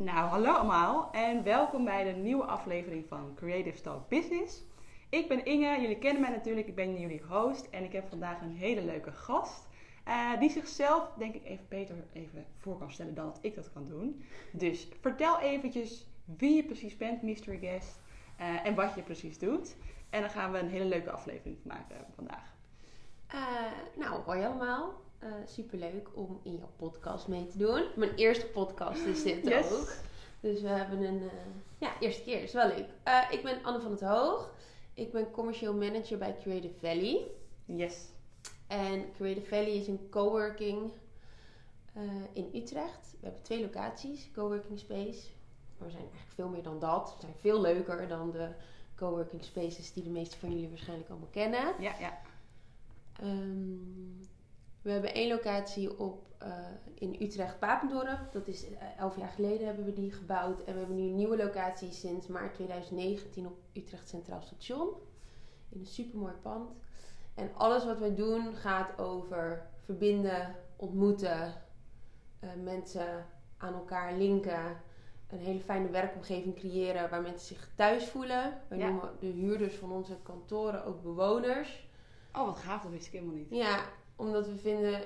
Nou, hallo allemaal en welkom bij de nieuwe aflevering van Creative Talk Business. Ik ben Inge, jullie kennen mij natuurlijk, ik ben jullie host en ik heb vandaag een hele leuke gast. eh, die zichzelf, denk ik, even beter even voor kan stellen dan dat ik dat kan doen. Dus vertel eventjes wie je precies bent, mystery guest, eh, en wat je precies doet. En dan gaan we een hele leuke aflevering maken vandaag. Eh, nou, hoi allemaal. Eh superleuk om in jouw podcast mee te doen. Mijn eerste podcast is dit Yes. ook. Dus we hebben een eh, ja, eerste keer. Is wel leuk. Eh, ik ben Anne van het Hoog. Ik ben commercieel manager bij Creative Valley. Yes. En Creative Valley is een coworking in Utrecht. We hebben twee locaties, coworking space. Maar we zijn eigenlijk veel meer dan dat. We zijn veel leuker dan de coworking spaces die de meeste van jullie waarschijnlijk allemaal kennen. Ja, ja. Ehm, we hebben één locatie op, eh, in Utrecht-Papendorp. Dat is eh, elf jaar geleden hebben we die gebouwd. En we hebben nu een nieuwe locatie sinds maart 2019 op Utrecht Centraal Station. In een supermooi pand. En alles wat wij doen gaat over verbinden, ontmoeten, eh, mensen aan elkaar linken. Een hele fijne werkomgeving creëren waar mensen zich thuis voelen. Wij Ja. noemen de huurders van onze kantoren ook bewoners. Oh, wat gaaf, dat wist ik helemaal niet. Ja, omdat we vinden,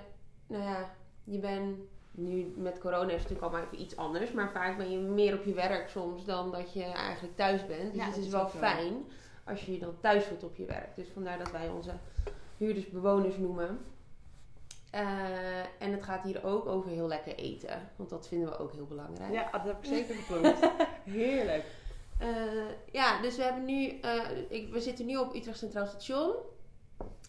nou ja, je bent nu met corona is het natuurlijk allemaal even iets anders, maar vaak ben je meer op je werk soms dan dat je eigenlijk thuis bent. Dus Ja, het is is wel fijn als je je dan thuis voelt op je werk. Dus vandaar dat wij onze huurders bewoners noemen. Eh, en het gaat hier ook over heel lekker eten, want dat vinden we ook heel belangrijk. Ja, dat heb ik zeker geproefd. Heerlijk. Eh, ja, dus we hebben nu, eh, ik, we zitten nu op Utrecht Centraal Station.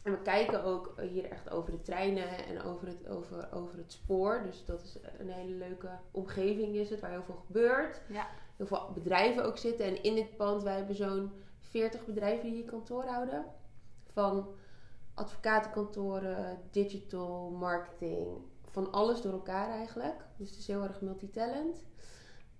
En we kijken ook hier echt over de treinen en over het, over, over het spoor. Dus dat is een hele leuke omgeving is het, waar heel veel gebeurt. Ja. Heel veel bedrijven ook zitten. En in dit pand, wij hebben zo'n 40 bedrijven die hier kantoor houden. Van advocatenkantoren, digital, marketing, van alles door elkaar eigenlijk. Dus het is heel erg multitalent.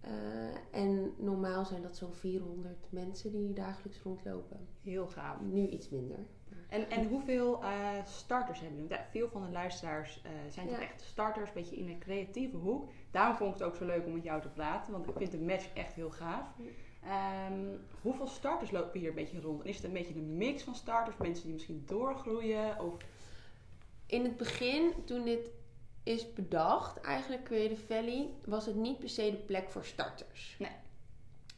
Eh, en normaal zijn dat zo'n 400 mensen die hier dagelijks rondlopen. Heel gaaf. Nu iets minder. En, en hoeveel eh, starters hebben jullie? Ja, veel van de luisteraars eh, zijn toch Ja. echt starters, een beetje in een creatieve hoek. Daarom vond ik het ook zo leuk om met jou te praten, want ik vind de match echt heel gaaf. Ehm, hoeveel starters lopen hier een beetje rond? En is het een beetje een mix van starters, mensen die misschien doorgroeien? Of... In het begin, toen dit is bedacht, eigenlijk Creative Valley, was het niet per se de plek voor starters. Nee.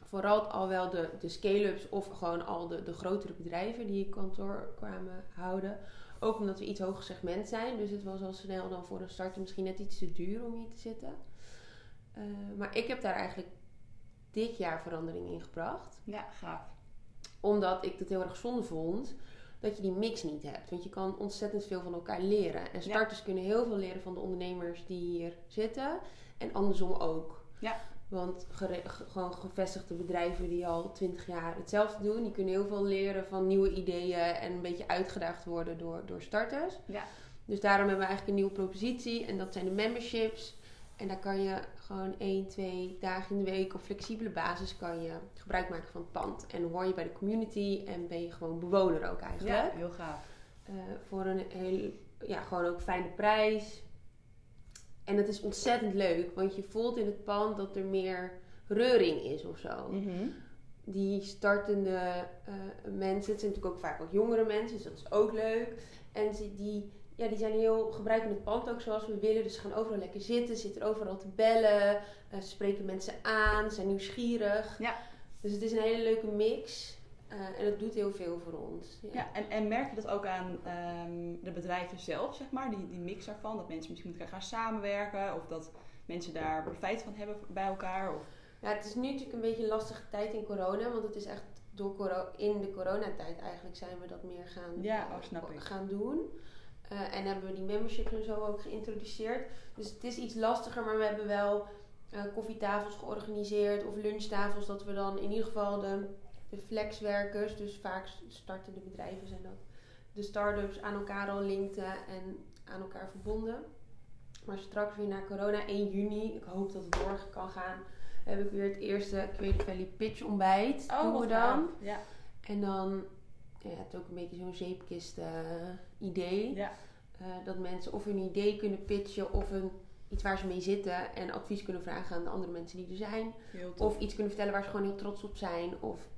Vooral al wel de, de scale-ups of gewoon al de, de grotere bedrijven die kantoor kwamen houden. Ook omdat we iets hoger segment zijn. Dus het was al snel dan voor een starter misschien net iets te duur om hier te zitten. Eh, maar ik heb daar eigenlijk dit jaar verandering in gebracht Ja, gaaf. omdat ik het heel erg zonde vond dat je die mix niet hebt. Want je kan ontzettend veel van elkaar leren. En starters kunnen heel veel leren van de ondernemers die hier zitten. En andersom ook. Ja. Want gere- gewoon gevestigde bedrijven die al twintig jaar hetzelfde doen, die kunnen heel veel leren van nieuwe ideeën en een beetje uitgedaagd worden door, door starters. Ja. Dus daarom hebben we eigenlijk een nieuwe propositie en dat zijn de memberships. En daar kan je gewoon één, twee dagen in de week op flexibele basis kan je gebruik maken van het pand. En hoor je bij de community en ben je gewoon bewoner ook eigenlijk. Ja, heel gaaf. Eh, voor een heel, ja, gewoon ook fijne prijs. En het is ontzettend leuk, want je voelt in het pand dat er meer reuring is of zo. Mhm. Die startende eh, mensen, het zijn natuurlijk ook vaak wat jongere mensen, dus dat is ook leuk. En ze, die, ja, die zijn heel gebruiken het pand ook zoals we willen. Dus ze gaan overal lekker zitten, zitten overal te bellen, ze spreken mensen aan, zijn nieuwsgierig. Ja. Dus het is een hele leuke mix. Eh, en het doet heel veel voor ons. Ja, en, en merk je dat ook aan ehm, de bedrijven zelf, zeg maar, die, die mix daarvan? Dat mensen misschien met elkaar gaan samenwerken of dat mensen daar profijt van hebben bij elkaar? Of... Ja, het is nu natuurlijk een beetje een lastige tijd in corona, want het is echt door coro- in de coronatijd eigenlijk zijn we dat meer gaan, Ja, oh, snap ik. gaan doen. Eh, en hebben we die memberships en zo ook geïntroduceerd. Dus het is iets lastiger, maar we hebben wel eh, koffietafels georganiseerd of lunchtafels, dat we dan in ieder geval de, de flexwerkers, dus vaak startende bedrijven zijn dat, de start-ups aan elkaar al linkten en aan elkaar verbonden. Maar straks weer na corona, 1 juni, ik hoop dat het door kan gaan, heb ik weer het eerste Creative Valley Pitch ontbijt. doen we wat dan. Ja. En dan, ja, het is ook een beetje zo'n zeepkist eh, idee. ja. Eh, dat mensen of hun idee kunnen pitchen of een iets waar ze mee zitten en advies kunnen vragen aan de andere mensen die er zijn. Heel tof. Of iets kunnen vertellen waar ze gewoon heel trots op zijn. Of...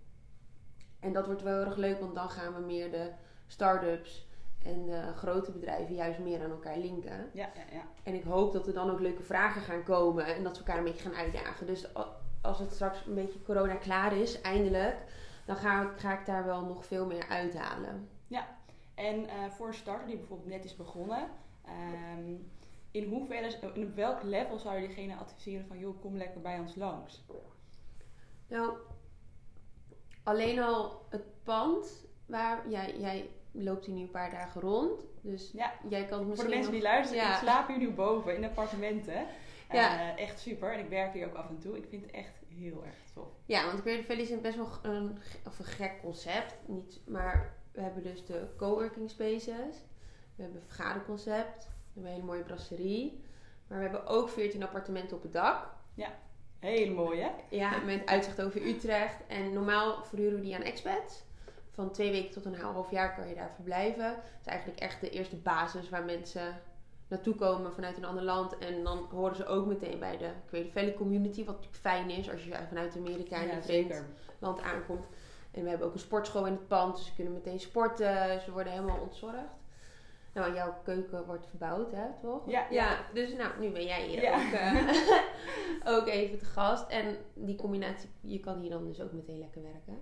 En dat wordt wel heel erg leuk, want dan gaan we meer de start-ups en de grote bedrijven juist meer aan elkaar linken. Ja, ja, ja. En ik hoop dat er dan ook leuke vragen gaan komen en dat we elkaar een beetje gaan uitdagen. Dus als het straks een beetje corona klaar is, eindelijk, dan ga ik, ga ik daar wel nog veel meer uithalen. En eh, voor een starter die bijvoorbeeld net is begonnen, ehm, in hoeverre, in op welk level zou je diegene adviseren van joh, kom lekker bij ons langs? Nou, alleen al het pand waar jij, jij loopt hier nu een paar dagen rond. Dus Ja, jij kan het Voor de misschien. mensen die luisteren, Ja. ik slaap hier nu boven in appartementen. Ja. Eh, echt super. En ik werk hier ook af en toe. Ik vind het echt heel erg tof. Ja, want Creative Valley is een best wel een, of een gek concept. Niet, maar we hebben dus de coworking spaces. We hebben een vergaderconcept. We hebben een hele mooie brasserie. Maar we hebben ook 14 appartementen op het dak. Heel mooi hè? Ja, met uitzicht over Utrecht. En normaal verhuren we die aan expats. Van twee weken tot een half jaar kan je daar verblijven. Het is eigenlijk echt de eerste basis waar mensen naartoe komen vanuit een ander land. En dan horen ze ook meteen bij de Creative Valley community. Wat natuurlijk fijn is als je vanuit Amerika in een vreemd land aankomt. En we hebben ook een sportschool in het pand, dus ze kunnen meteen sporten. Ze worden helemaal ontzorgd. Nou, jouw keuken wordt verbouwd, hè, toch? Ja, ja. dus nou, nu ben jij hier Ja. ook, eh, ook even te gast. En die combinatie, je kan hier dan dus ook meteen lekker werken.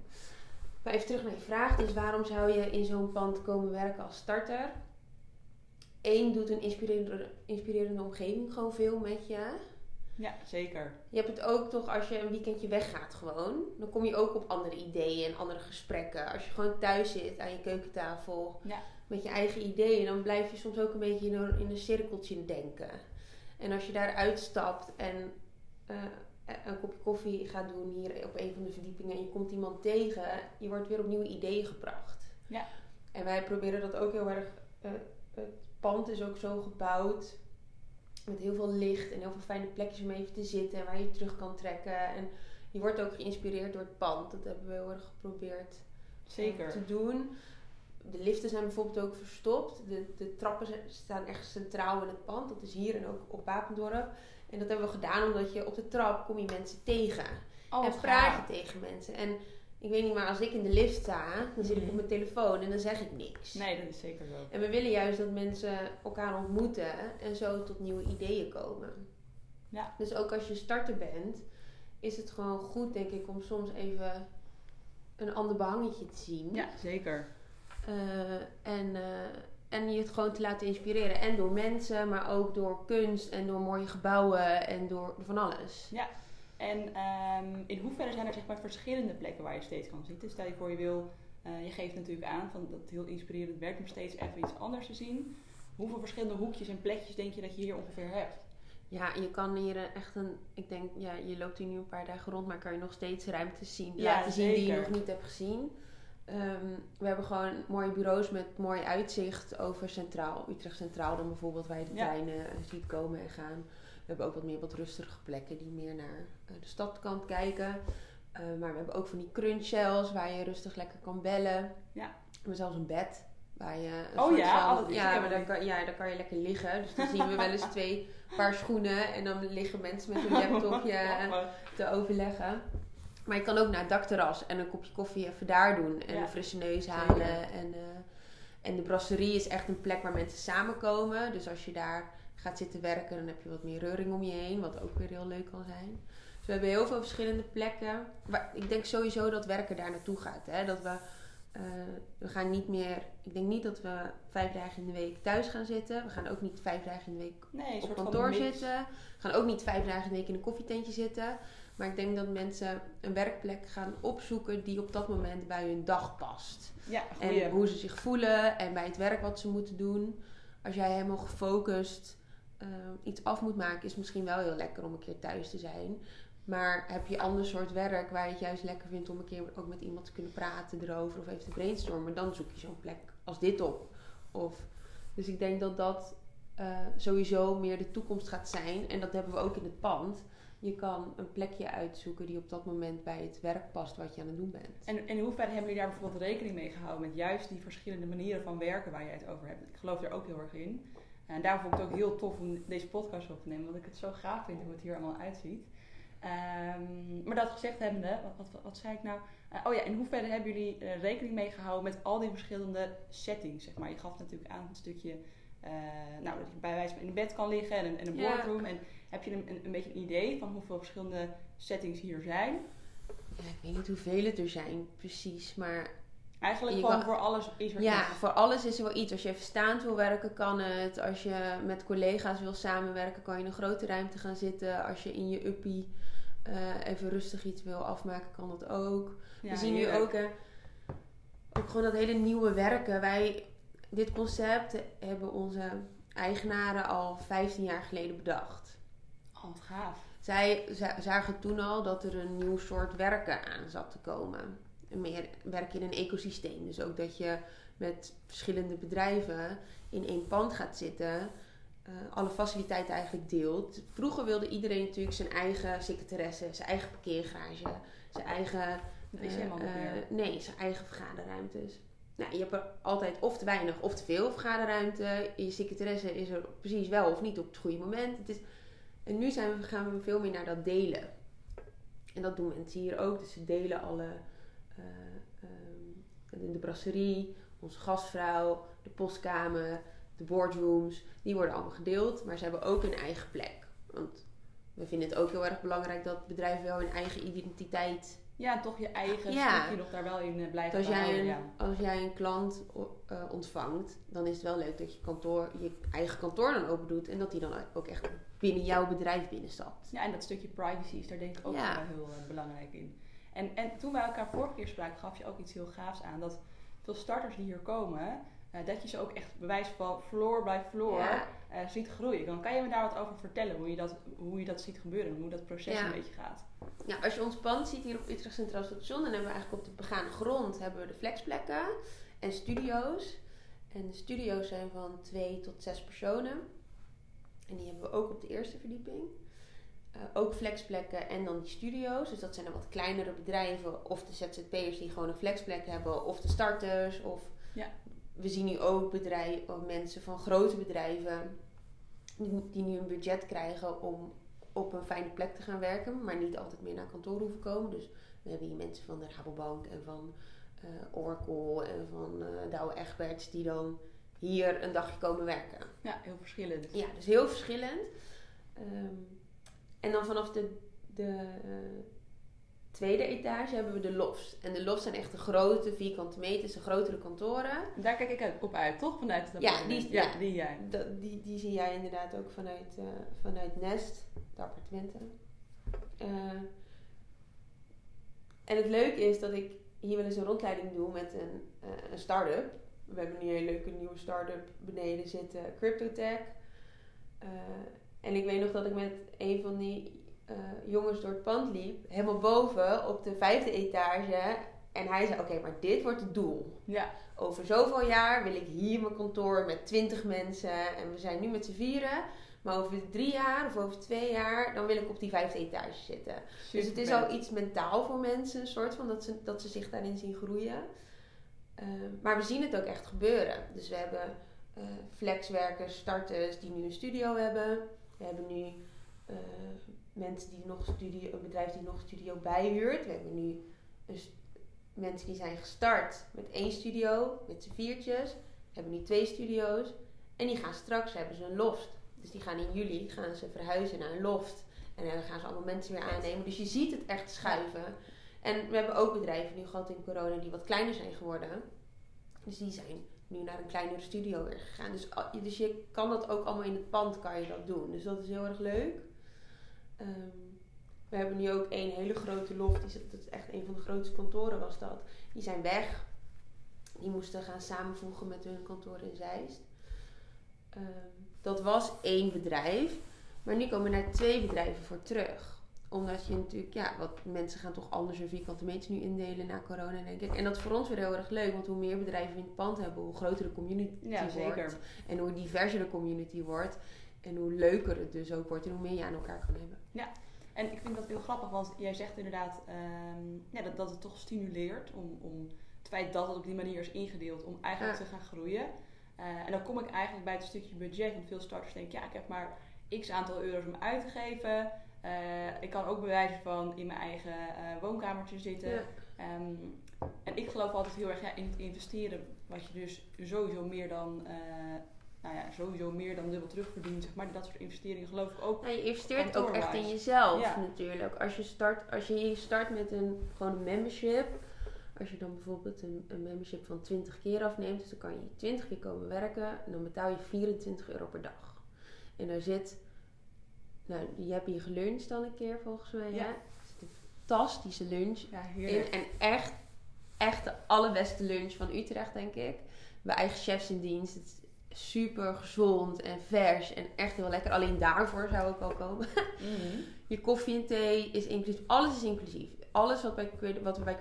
Maar even terug naar je vraag. Dus waarom zou je in zo'n pand komen werken als starter? Eén doet een inspirerende, inspirerende omgeving gewoon veel met je. Ja, zeker. Je hebt het ook toch als je een weekendje weggaat gewoon. Dan kom je ook op andere ideeën en andere gesprekken. Als je gewoon thuis zit aan je keukentafel Ja. Met je eigen ideeën. Dan blijf je soms ook een beetje in een, in een cirkeltje denken. En als je daar uitstapt en eh, een kopje koffie gaat doen hier op een van de verdiepingen. En je komt iemand tegen. Je wordt weer op nieuwe ideeën gebracht. Ja. En wij proberen dat ook heel erg. eh, het pand is ook zo gebouwd met heel veel licht en heel veel fijne plekjes om even te zitten en waar je terug kan trekken. En je wordt ook geïnspireerd door het pand. Dat hebben we heel erg geprobeerd eh, Zeker. te doen. De liften zijn bijvoorbeeld ook verstopt. De, de trappen zijn- staan echt centraal in het pand. Dat is hier en ook op Papendorp. En dat hebben we gedaan omdat je op de trap kom je mensen tegen. Oh, en praat je tegen mensen. En ik weet niet, maar als ik in de lift sta, dan zit ik Mhm. op mijn telefoon en dan zeg ik niks. Nee, dat is zeker zo. En we willen juist dat mensen elkaar ontmoeten en zo tot nieuwe ideeën komen. Ja. Dus ook als je starter bent, is het gewoon goed, denk ik, om soms even een ander behangetje te zien. Ja, zeker. Eh, en, eh, en je het gewoon te laten inspireren. En door mensen, maar ook door kunst en door mooie gebouwen en door van alles. En ehm, in hoeverre zijn er zeg maar verschillende plekken waar je steeds kan zitten? Stel je voor je wil, eh, je geeft natuurlijk aan van dat het heel inspirerend werkt om steeds even iets anders te zien. Hoeveel verschillende hoekjes en plekjes denk je dat je hier ongeveer hebt? Ja, je kan hier echt een. Ik denk, ja, je loopt hier nu een paar dagen rond, maar kan je nog steeds ruimtes zien. Ja, laten zien die je nog niet hebt gezien. Ehm, we hebben gewoon mooie bureaus met mooi uitzicht over Centraal. Utrecht Centraal dan bijvoorbeeld, waar je de Ja. treinen eh, ziet komen en gaan. We hebben ook wat meer wat rustige plekken die meer naar eh, de stadkant kijken. Eh, maar we hebben ook van die crunch shells waar je rustig lekker kan bellen. Ja. We hebben zelfs een bed waar je. een Oh ja, van- oh, ja, maar daar kan, ja, daar kan je lekker liggen. Dus dan zien we wel eens twee paar schoenen en dan liggen mensen met hun laptopje te overleggen. Maar je kan ook naar het dakterras en een kopje koffie even daar doen. En Ja, een frisse neus zeker. halen. En, eh, en de brasserie is echt een plek waar mensen samenkomen. Dus als je daar gaat zitten werken, dan heb je wat meer reuring om je heen. Wat ook weer heel leuk kan zijn. Dus we hebben heel veel verschillende plekken. Waar, ik denk sowieso dat werken daar naartoe gaat. Hè? Dat we, eh, we gaan niet meer... Ik denk niet dat we vijf dagen in de week thuis gaan zitten. We gaan ook niet vijf dagen in de week Nee, op kantoor zitten. We gaan ook niet vijf dagen in de week in een koffietentje zitten. Maar ik denk dat mensen een werkplek gaan opzoeken die op dat moment bij hun dag past. Ja, goeie. En hoe ze zich voelen en bij het werk wat ze moeten doen. Als jij helemaal gefocust eh, iets af moet maken, is het misschien wel heel lekker om een keer thuis te zijn. Maar heb je ander soort werk waar je het juist lekker vindt om een keer ook met iemand te kunnen praten erover of even te brainstormen, dan zoek je zo'n plek als dit op. Of, dus ik denk dat dat eh, sowieso meer de toekomst gaat zijn. En dat hebben we ook in het pand. Je kan een plekje uitzoeken die op dat moment bij het werk past wat je aan het doen bent. En in hoeverre hebben jullie daar bijvoorbeeld rekening mee gehouden met juist die verschillende manieren van werken waar jij het over hebt? Ik geloof er ook heel erg in. En daarom vond ik het ook heel tof om deze podcast op te nemen, want ik het zo gaaf vind hoe het hier allemaal uitziet. Ehm, maar dat gezegd hebbende, wat, wat, wat zei ik nou? Uh, oh ja, in hoeverre hebben jullie uh, rekening mee gehouden met al die verschillende settings? Zeg maar. Je gaf natuurlijk aan een stukje, uh, nou, dat je bij wijze van in bed kan liggen en, en een boardroom. Ja. En heb je een, een, een, beetje een idee van hoeveel verschillende settings hier zijn? Ja, ik weet niet hoeveel het er zijn precies, maar Eigenlijk gewoon voor alles is er ja, iets. voor alles is er wel iets. Als je even staand wil werken, kan het. Als je met collega's wil samenwerken, kan je in een grote ruimte gaan zitten. Als je in je uppie uh, even rustig iets wil afmaken, kan dat ook. Ja, We zien nu ook, uh, ook gewoon dat hele nieuwe werken. Wij, dit concept hebben onze eigenaren al 15 jaar geleden bedacht. Wat gaaf. Zij zagen toen al dat er een nieuw soort werken aan zat te komen meer werken in een ecosysteem. Dus ook dat je met verschillende bedrijven in één pand gaat zitten. Uh, alle faciliteiten eigenlijk deelt. Vroeger wilde iedereen natuurlijk zijn eigen secretaresse, zijn eigen parkeergarage, zijn eigen. Dat is helemaal niet meer. Nee, zijn eigen vergaderruimtes. Nou, je hebt er altijd of te weinig of te veel vergaderruimte. Je secretaresse is er precies wel of niet op het goede moment. Het is, en nu zijn we, gaan we veel meer naar dat delen. En dat doen mensen hier ook. Dus ze delen alle uh, um, de brasserie, onze gastvrouw, de postkamer, de boardrooms, die worden allemaal gedeeld, maar ze hebben ook een eigen plek. Want we vinden het ook heel erg belangrijk dat bedrijven wel hun eigen identiteit. Ja, toch je eigen ja. stukje nog daar wel in uh, blijft als jij, een, ja. als jij een klant uh, ontvangt, dan is het wel leuk dat je kantoor, je eigen kantoor dan open doet en dat die dan ook echt binnen jouw bedrijf binnenstapt. Ja, en dat stukje privacy is daar denk ik ook ja. wel heel uh, belangrijk in. En, en toen wij elkaar vorige keer spraken, gaf je ook iets heel gaafs aan. Dat veel starters die hier komen, uh, dat je ze ook echt bewijs van floor by floor ja. uh, ziet groeien. Dan kan je me daar wat over vertellen, hoe je dat, hoe je dat ziet gebeuren, hoe dat proces ja. een beetje gaat. Ja, als je ons pand ziet hier op Utrecht Centraal Station, dan hebben we eigenlijk op de begane grond hebben we de flexplekken en studio's. En de studio's zijn van twee tot zes personen. En die hebben we ook op de eerste verdieping. Uh, ook flexplekken en dan die studio's. Dus dat zijn dan wat kleinere bedrijven of de ZZP'ers die gewoon een flexplek hebben, of de starters. Of ja. we zien nu ook bedrijven, mensen van grote bedrijven die, die, nu een budget krijgen om op een fijne plek te gaan werken, maar niet altijd meer naar kantoor hoeven komen. Dus we hebben hier mensen van de Rabobank en van uh, Oracle en van uh, Douwe Egberts die dan hier een dagje komen werken. Ja, heel verschillend. Ja, dus heel verschillend. Um, en dan vanaf de, de uh, tweede etage hebben we de lofts. En de lofts zijn echt de grote vierkante meters, de grotere kantoren. Daar kijk ik op uit, toch? Vanuit het ja, die, ja, ja, die jij. Die, die zie jij inderdaad ook vanuit, uh, vanuit Nest, de appartementen. Uh, en het leuke is dat ik hier wel eens een rondleiding doe met een, een start-up. We hebben nu een leuke nieuwe start-up beneden zitten, CryptoTech. En ik weet nog dat ik met een van die uh, jongens door het pand liep, helemaal boven op de vijfde etage. En hij zei: Oké, maar dit wordt het doel. Ja. Over zoveel jaar wil ik hier mijn kantoor met twintig mensen. En we zijn nu met z'n vieren. Maar over drie jaar of over twee jaar, dan wil ik op die vijfde etage zitten. Super dus het is al iets mentaal voor mensen, een soort van dat ze, dat ze zich daarin zien groeien. Uh, maar we zien het ook echt gebeuren. Dus we hebben uh, flexwerkers, starters die nu een studio hebben. We hebben nu uh, mensen die nog studio, een bedrijf die nog studio bijhuurt. We hebben nu een, mensen die zijn gestart met één studio, met z'n viertjes. We hebben nu twee studio's. En die gaan straks, hebben ze een loft. Dus die gaan in juli gaan ze verhuizen naar een loft. En dan gaan ze allemaal mensen weer aannemen. Dus je ziet het echt schuiven. En we hebben ook bedrijven nu gehad in corona die wat kleiner zijn geworden. Dus die zijn nu naar een kleinere studio weer gegaan. Dus, dus je kan dat ook allemaal in het pand kan je dat doen. Dus dat is heel erg leuk. Um, we hebben nu ook één hele grote loft. Die, dat is echt een van de grootste kantoren was dat. Die zijn weg. Die moesten gaan samenvoegen met hun kantoor in Zeist. Um, dat was één bedrijf. Maar nu komen er twee bedrijven voor terug omdat je natuurlijk, ja, wat mensen gaan toch anders hun vierkante meters nu indelen na corona, denk ik. En dat is voor ons weer heel erg leuk, want hoe meer bedrijven in het pand hebben, hoe groter de community ja, wordt. Zeker. En hoe diverser de community wordt. En hoe leuker het dus ook wordt en hoe meer je aan elkaar kan hebben. Ja, en ik vind dat heel grappig, want jij zegt inderdaad um, ja, dat, dat het toch stimuleert om, om het feit dat het op die manier is ingedeeld, om eigenlijk te gaan groeien. en dan kom ik eigenlijk bij het stukje budget. Want veel starters denken, ja, ik heb maar x aantal euro's om uit te geven. Ik kan ook bewijzen van in mijn eigen woonkamertje zitten. Ehm, en ik geloof altijd heel erg ja, in het investeren, wat je dus sowieso meer dan nou ja, sowieso meer dan dubbel terugverdient. Zeg maar. Dat soort investeringen geloof ik ook. Nou, je investeert ook echt in jezelf natuurlijk. Als je start, als je start met een, gewoon een membership. Als je dan bijvoorbeeld een, een membership van 20 keer afneemt. Dus dan kan je 20 keer komen werken. En dan betaal je 24 euro per dag. En daar zit... Nou, je hebt hier geluncht dan een keer volgens mij. Ja. Zit een fantastische lunch ja, in. En echt, echt de allerbeste lunch van Utrecht, denk ik. Bij eigen chefs in dienst. Het super gezond en vers en echt heel lekker. Alleen daarvoor zou ik wel komen. Mhm. Je koffie en thee is inclusief. Alles is inclusief. Alles wat, wij, wat we bij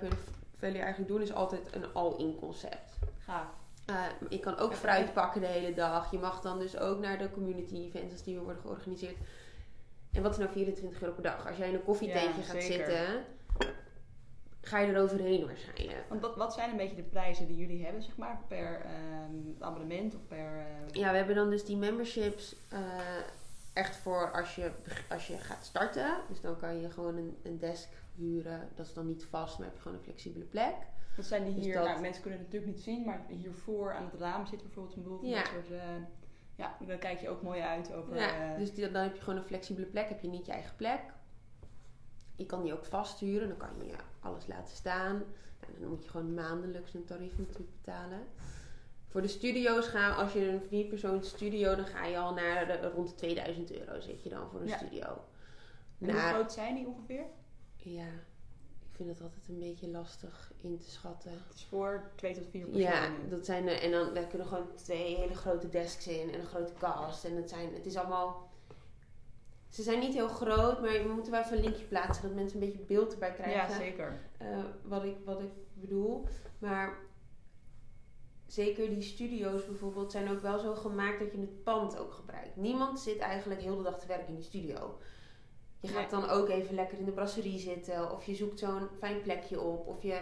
Value eigenlijk doen is altijd een all-in concept. Gaaf. Uh, je kan ook fruit pakken de hele dag. Je mag dan dus ook naar de community events als die worden georganiseerd. En wat is nou 24 euro per dag? Als jij in een koffietentje gaat zitten, ga je er overheen waarschijnlijk. Want wat, wat zijn een beetje de prijzen die jullie hebben, zeg maar, per ehm, abonnement of per... Uh... Ja, we hebben dan dus die memberships uh, echt voor als je, als je gaat starten. Dus dan kan je gewoon een, een desk huren. Dat is dan niet vast, maar heb je gewoon een flexibele plek. Dat zijn die dus hier, nou, mensen kunnen het natuurlijk niet zien, maar hiervoor aan het raam zit bijvoorbeeld een boel van ja. dat soort... Uh, ja, dan kijk je ook mooi uit over... Ja, dus die, dan heb je gewoon een flexibele plek. Heb je niet je eigen plek. Je kan die ook vasthuren. Dan kan je alles laten staan. Nou, dan moet je gewoon maandelijks een tarief natuurlijk betalen. Voor de studio's gaan, als je een vierpersoon studio, dan ga je al naar de, rond de 2000 euro zit je dan voor een studio. En hoe groot zijn die ongeveer? Ja, vind het altijd een beetje lastig in te schatten. Het is voor twee tot vier personen. Ja, dat zijn er, en dan daar kunnen gewoon twee hele grote desks in en een grote kast. En het, zijn, het is allemaal ze zijn niet heel groot, maar we moeten wel even een linkje plaatsen, dat mensen een beetje beeld erbij krijgen. Ja, zeker. Uh, wat, ik, wat ik bedoel. Maar zeker die studio's bijvoorbeeld zijn ook wel zo gemaakt dat je het pand ook gebruikt. Niemand zit eigenlijk heel de dag te werken in die studio. Je gaat dan ook even lekker in de brasserie zitten. Of je zoekt zo'n fijn plekje op. Of je,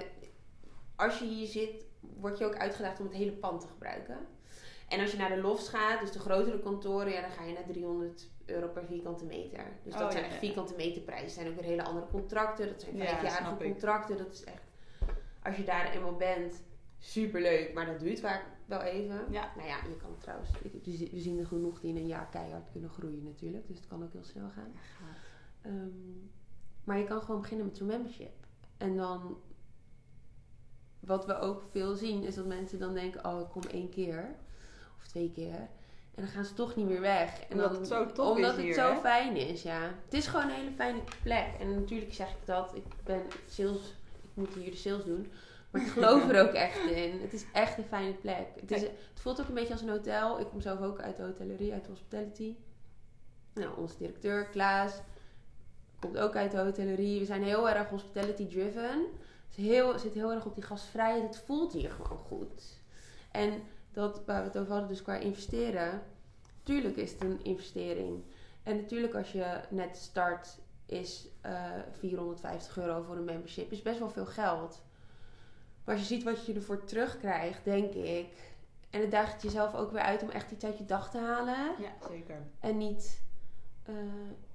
als je hier zit, word je ook uitgedaagd om het hele pand te gebruiken. En als je naar de lofts gaat, dus de grotere kantoren, ja, dan ga je naar 300 euro per vierkante meter. Dus dat oh, zijn echt vierkante meterprijzen. Dat zijn ook weer hele andere contracten. Dat zijn vijfjarige contracten. Dat is echt, als je daar eenmaal bent, super leuk. Maar dat duurt vaak wel even. Ja. Nou ja, je kan trouwens, we zien er genoeg die in een jaar keihard kunnen groeien natuurlijk. Dus het kan ook heel snel gaan. Um, maar je kan gewoon beginnen met zo'n membership. En dan, wat we ook veel zien, is dat mensen dan denken, oh ik kom één keer of twee keer. En dan gaan ze toch niet meer weg. En omdat dan, het zo tof Omdat het zo fijn is, ja. Het is gewoon een hele fijne plek. En natuurlijk zeg ik dat. Ik ben sales... Ik moet hier de sales doen. Maar ik geloof er ook echt in. Het is echt een fijne plek. Het, is, het voelt ook een beetje als een hotel. Ik kom zelf ook uit de hotellerie, uit de hospitality. Nou, onze directeur, Klaas, komt ook uit de hotellerie. We zijn heel erg hospitality driven. Het heel, zit heel erg op die gastvrijheid. Het voelt hier gewoon goed. En dat waar we het over hadden, dus qua investeren. Tuurlijk is het een investering. En natuurlijk als je net start is uh, eh, 450 euro voor een membership. Is best wel veel geld. Maar als je ziet wat je ervoor terugkrijgt, denk ik. En het daagt jezelf ook weer uit om echt iets uit je dag te halen. Ja, zeker. En niet uh,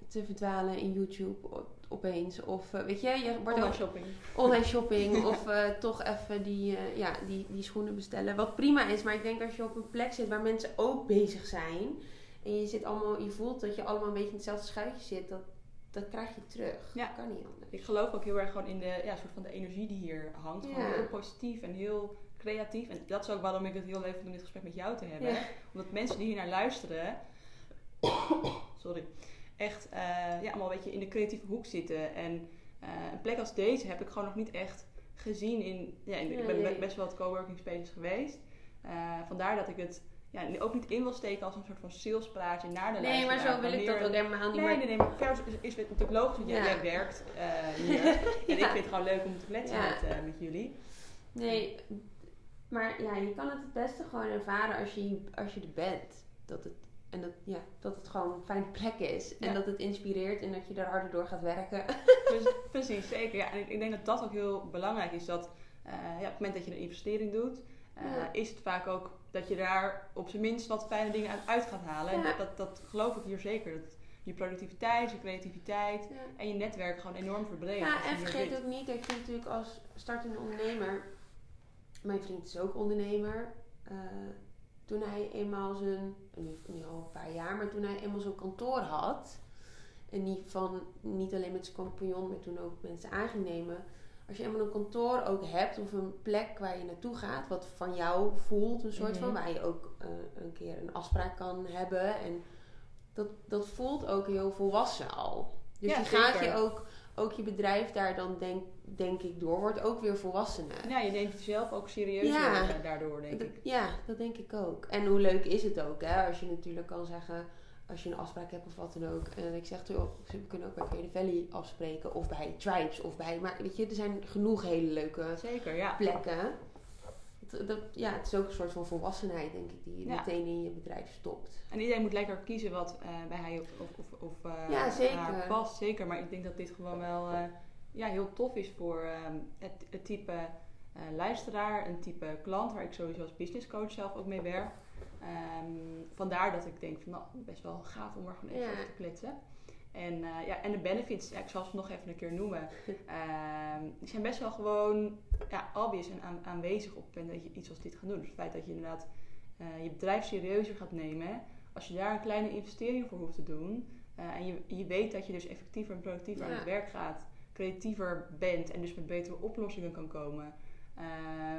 te verdwalen in YouTube opeens. Of uh, weet je, je wordt online shopping. Online shopping. of uh, toch even die, uh, ja, die, die schoenen bestellen. Wat prima is, maar ik denk als je op een plek zit waar mensen ook bezig zijn. En je, zit allemaal, je voelt dat je allemaal een beetje in hetzelfde schuitje zit. Dat, dat krijg je terug. Ja. Dat kan niet anders. Ik geloof ook heel erg gewoon in de ja, soort van de energie die hier hangt. Ja. Gewoon heel positief en heel creatief. En dat is ook waarom ik het heel leuk vind om dit gesprek met jou te hebben. Ja. Omdat mensen die hier naar luisteren. sorry echt uh, ja, allemaal een beetje in de creatieve hoek zitten. En uh, een plek als deze heb ik gewoon nog niet echt gezien in... Ja, ik ben best wel het coworking spaces geweest. Uh, vandaar dat ik het ja, ook niet in wil steken als een soort van salespraatje naar de Nee, maar zo wil ik dat ook helemaal niet. Nee, nee, nee, maar vers is, is het natuurlijk logisch, want ja. jij, werkt hier. En ik vind het gewoon leuk om te kletsen met, met jullie. Nee, maar ja, je kan het het beste gewoon ervaren als je, als je er bent. Dat het en dat, ja, dat het gewoon een fijne plek is. En dat het inspireert en dat je daar harder door gaat werken. Precies, zeker. Ja, en ik, ik denk dat dat ook heel belangrijk is. Dat uh, ja, op het moment dat je een investering doet, eh, is het vaak ook dat je daar op zijn minst wat fijne dingen uit, uit gaat halen. Ja. En dat, dat geloof ik hier zeker. Dat je productiviteit, je creativiteit en je netwerk gewoon enorm verbreedt. Ja, en vergeet ook niet dat je natuurlijk als startende ondernemer, mijn vriend is ook ondernemer, eh, toen hij eenmaal zijn, nu, al een paar jaar, maar toen hij eenmaal zo'n kantoor had, en niet, van, niet alleen met zijn compagnon, maar toen ook mensen aan ging nemen. Als je eenmaal een kantoor ook hebt of een plek waar je naartoe gaat, wat van jou voelt, een soort van, Mhm. waar je ook eh, een keer een afspraak kan hebben. En dat, dat voelt ook heel volwassen al. Dus Ja, je gaat zeker. je ook, ook je bedrijf daar dan denk, denk ik door, wordt ook weer volwassener. Ja, je neemt jezelf ook serieuzer Ja. eh, daardoor, denk ik. Ja, dat denk ik ook. En hoe leuk is het ook, hè? Als je natuurlijk kan zeggen, als je een afspraak hebt of wat dan ook. En ik zeg, joh, we kunnen ook bij Creative Valley afspreken. Of bij Tribes. Of bij, maar weet je, er zijn genoeg hele leuke Zeker, ja. plekken. Dat, ja, het is ook een soort van volwassenheid, denk ik, die je Ja. meteen in je bedrijf stopt. En iedereen moet lekker kiezen wat eh, bij hij of, of, of, of eh, Ja, zeker. haar past. Zeker, maar ik denk dat dit gewoon wel eh, ja, heel tof is voor ehm, het, het type eh, luisteraar, een type klant waar ik sowieso als business coach zelf ook mee werk. Ehm, vandaar dat ik denk van nou, best wel gaaf om er gewoon even Ja. over te kletsen. En, eh, ja, en de benefits, ja, ik zal ze nog even een keer noemen. Ehm, die zijn best wel gewoon ja, obvious en aan- aanwezig op het moment dat je iets als dit gaat doen. Dus het feit dat je inderdaad eh, je bedrijf serieuzer gaat nemen. Als je daar een kleine investering voor hoeft te doen. eh, en je, je weet dat je dus effectiever en productiever aan het werk gaat. Creatiever bent en dus met betere oplossingen kan komen.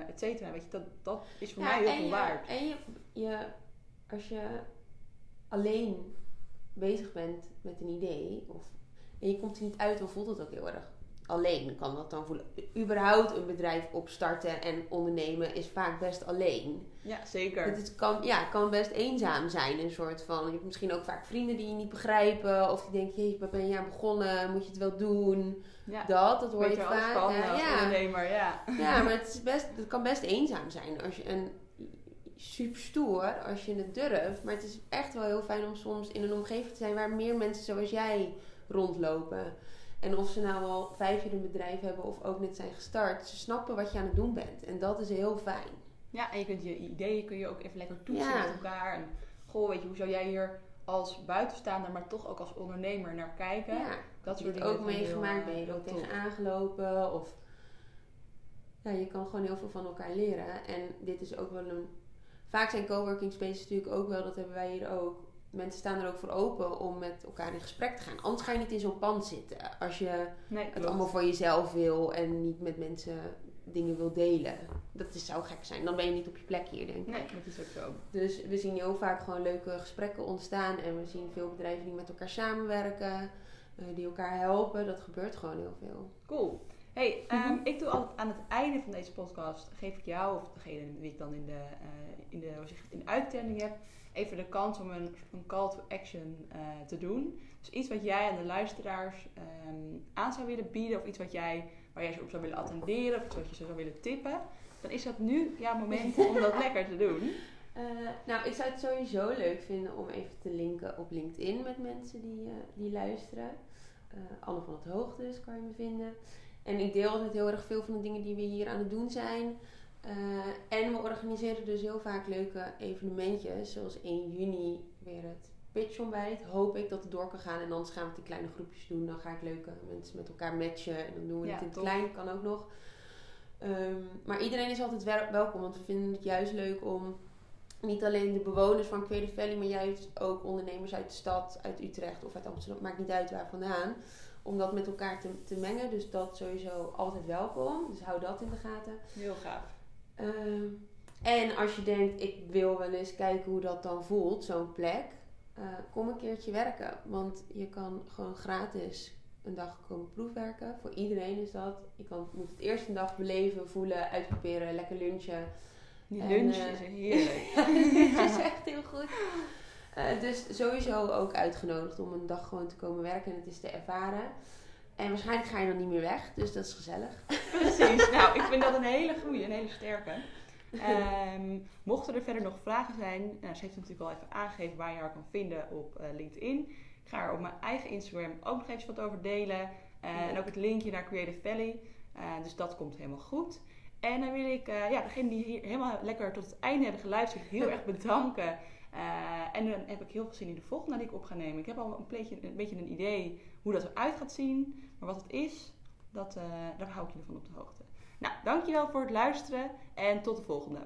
et cetera. Weet je, dat, dat is voor mij heel veel waard. En je, je, als je alleen bezig bent met een idee, of, en je komt er niet uit, dan voelt het ook heel erg. Alleen kan dat dan voelen. Überhaupt een bedrijf opstarten en ondernemen is vaak best alleen. Ja, zeker. Het is, kan, ja, kan best eenzaam zijn. Een soort van, je hebt misschien ook vaak vrienden die je niet begrijpen. Of die denken, waar ben je aan begonnen? Moet je het wel doen? ja. Dat, dat hoor je vaak. hè? als ja. ondernemer, ja. Ja, maar het, is best, het kan best eenzaam zijn als je een super stoer als je het durft. Maar het is echt wel heel fijn om soms in een omgeving te zijn waar meer mensen zoals jij rondlopen. En of ze nou al vijf jaar een bedrijf hebben of ook net zijn gestart, ze snappen wat je aan het doen bent. En dat is heel fijn. Ja, en je kunt je ideeën kun je ook even lekker toetsen Ja. met elkaar. En goh, weet je, hoe zou jij hier als buitenstaander, maar toch ook als ondernemer naar kijken? Ja, Dat soort dingen ook meegemaakt, eh, ben je er heel ook tof. tegen aangelopen. Of ja, je kan gewoon heel veel van elkaar leren. En dit is ook wel een. Vaak zijn coworking spaces natuurlijk ook wel, dat hebben wij hier ook. Mensen staan er ook voor open om met elkaar in gesprek te gaan. Anders ga je niet in zo'n pand zitten. Als je Nee, het allemaal voor jezelf wil en niet met mensen dingen wil delen. Dat is, zou gek zijn. Dan ben je niet op je plek hier, denk ik. Nee, dat is ook zo. Dus we zien heel vaak gewoon leuke gesprekken ontstaan. En we zien veel bedrijven die met elkaar samenwerken. eh, die elkaar helpen. Dat gebeurt gewoon heel veel. Cool. Hey, ehm, Mhm. ik doe altijd aan het einde van deze podcast, geef ik jou, of degene wie ik dan in de, eh, in de, in de uitzending heb, even de kans om een, een call to action eh, te doen. Dus iets wat jij aan de luisteraars ehm, aan zou willen bieden, of iets wat jij, waar jij ze op zou willen attenderen, of iets wat je ze zou willen tippen, dan is dat nu jouw moment om dat lekker te doen. Eh, nou, ik zou het sowieso leuk vinden om even te linken op LinkedIn met mensen die, die luisteren. Anne van het Hoogte dus kan je me vinden. En ik deel altijd heel erg veel van de dingen die we hier aan het doen zijn. Eh, en we organiseren dus heel vaak leuke evenementjes. Zoals 1 juni weer het pitchontbijt. Hoop ik dat het door kan gaan. En anders gaan we het in kleine groepjes doen. Dan ga ik leuke mensen met elkaar matchen. En dan doen we Ja, het in het klein. Kan ook nog. Ehm, maar iedereen is altijd wel- welkom. Want we vinden het juist leuk om niet alleen de bewoners van Creative Valley, maar juist ook ondernemers uit de stad, uit Utrecht of uit Amsterdam, maakt niet uit waar vandaan, om dat met elkaar te, te mengen. Dus dat sowieso altijd welkom. Dus hou dat in de gaten. Heel gaaf. Ehm, en als je denkt, ik wil wel eens kijken hoe dat dan voelt, zo'n plek, eh, kom een keertje werken. Want je kan gewoon gratis een dag komen proefwerken. Voor iedereen is dat. Je kan, moet het eerst een dag beleven, voelen, uitproberen, lekker lunchen. Die En, lunch eh, is heerlijk. Het is echt heel goed. Eh, dus sowieso ook uitgenodigd om een dag gewoon te komen werken en het is te ervaren. En waarschijnlijk ga je dan niet meer weg, dus dat is gezellig. Precies. Nou, ik vind dat een hele goede, een hele sterke. Ehm, mochten er verder nog vragen zijn, nou, ze heeft natuurlijk al even aangegeven waar je haar kan vinden op eh, LinkedIn. Ik ga er op mijn eigen Instagram ook nog even wat over delen. Ja. En ook het linkje naar Creative Valley. Dus dat komt helemaal goed. En dan wil ik uh, ja, degene die hier helemaal lekker tot het einde hebben geluisterd, heel erg bedanken. Uh, en dan heb ik heel veel zin in de volgende die ik op ga nemen. Ik heb al een een, beetje een idee hoe dat eruit gaat zien. Maar wat het is, dat, uh, daar hou ik jullie van op de hoogte. Nou, dankjewel voor het luisteren en tot de volgende.